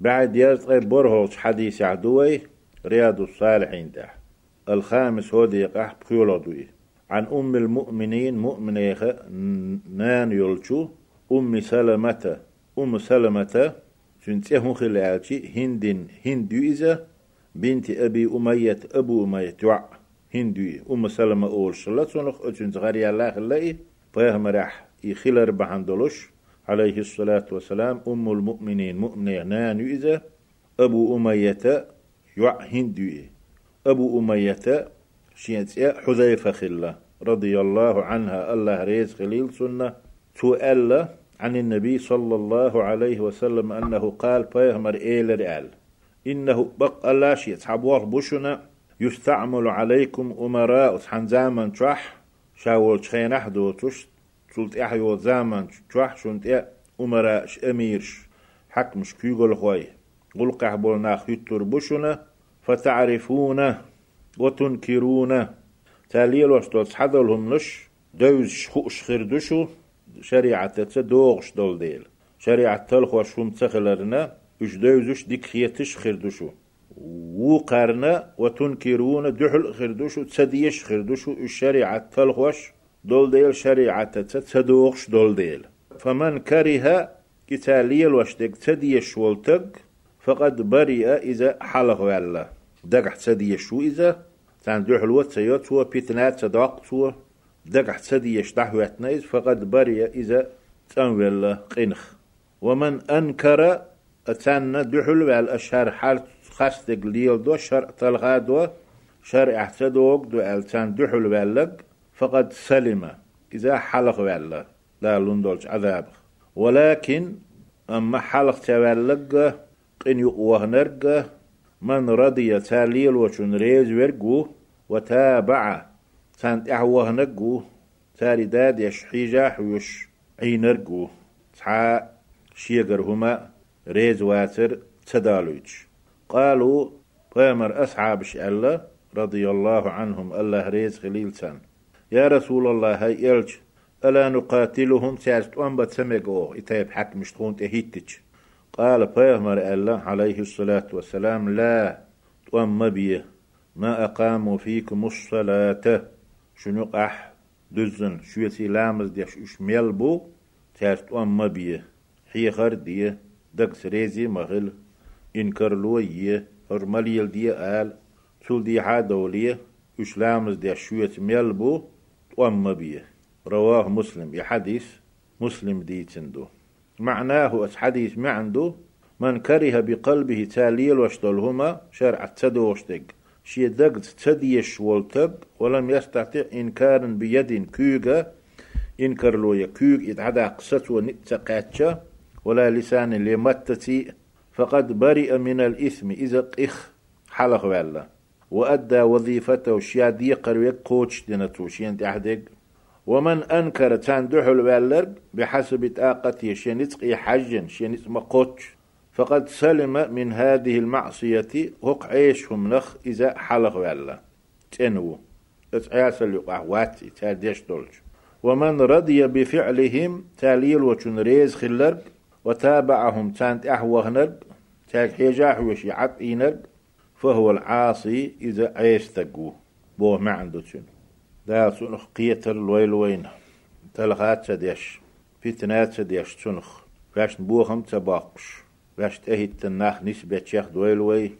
بعد يرتقي برهوش حديث عدوي رياض الصالحين ده. الخامس هو ديقح بخيولدوي عن أم المؤمنين مؤمنيخ نان يلشو أم سلمة أم سلمة سنتيه خلالتي هند هندو إذا بنت أبي أمية أبو أمية توع هندو أم سلمة أول شلت سنخ أتنت غري الله خلائي فيهم راح يخلر بحندلوش عليه الصلاة والسلام أم المؤمنين مؤمنة نان إذا أبو أمية يوع هندو أبو أمية شينت حذيفة خلة رضي الله عنها الله ريز خليل سنة سؤال عن النبي صلى الله عليه وسلم أنه قال بيهمر إيل رئال إنه بق الله شيء تحبوه بشنا يستعمل عليكم أمراء حن زامن ترح شاول تخينح دوتش سلط إحيو زامن ترح شنت إيه أمراء أميرش حكمش كيغل خوي قل قحبولنا خيطر بشنا فتعرفونه وتنكرونه تاليل وشتوت حدلهم نش دوز خوش خردشو شريعة دوغش دول ديل شريعة تلخ وشوم تخلرنا اش دوزش ديك خيتش خردشو. وقرنا وتنكرون دحل خردشو تسديش خردشو الشريعة تلخوش دول ديل شريعة تدوغش دول ديل فمن كره كتاليل وشتك تديش ولتق فقد برئ إذا حلق والله دقح تديش شو إذا تان دحل وتسيوت هو بيتنات تدق هو دقح تديش دحوة فقد برئ إذا تنويل قنخ. ومن أنكر أتان دحل والأشهر حال خاستق ليل دو شرع تلغادو شرع احتدوك دو ألتان دحل واللق فقد سلم. إذا حلق والله لا لندولش عذاب. ولكن أما حلق تولق قن يقوه نرق من رضي تاليل وشن ريز ورقو وتابع سانت احوه نقو تالي داد يشحيجا حوش عينرقو تحا شيقر هما ريز واتر تدالوج. قالوا بامر أصحاب الله رضي الله عنهم الله ريز خليل سن يا رسول الله هاي إلج. ألا نقاتلهم تارت أم بتسمقو إتايب حق مش تخون تهيتج قال بامر الله عليه الصلاة والسلام لا أم بيه. ما أقاموا فيكم الصلاة. شنو قح؟ دزن. شويتي لامز ديش؟ إش ميلبو؟ تارت أم بيه. حي خرديه دق سريزي مغل. إنكر لوية هرماليل دي آل. تول دي حادولية إش لامز دي شويت ميلبو؟ أم بيه رواه مسلم يحديث مسلم دي تندو. معناه حديث ما عنده من كره بقلبه تاليل وشتلهما شرع تدوشتك شي دقت تديش والتق ولم يستطع إنكارا بيد كيغا إنكر لو كيغ إتعدى قصت ونتقاتشا ولا لسان لمتتي. فقد برئ من الإثم إذا إخ حلق ولا وأدى وظيفته شيادي قرويك كوتش دينتو شين أحدق ومن أنكر تان دحل والرق بحسب طاقته شنتقي حجا شنت مقوتش فقد سلم من هذه المعصية هق عيشهم نخ إذا حلق ولا تنو اتعاس اللقاء واتي تاديش دولج. ومن رضي بفعلهم تاليل وشن ريز خلرق. وتابعهم تانت أحوهنرق تاك حيجاح وشي عطينرق فهو العاصي إذا عيش تقوه بوه ما عنده شنو. دا سنخ قيتر الويل وين تلغات سديش فتنات سديش سنخ. فاش بوهم تباقش. باش تهيت الناخ نسبة شيخ دويل وي.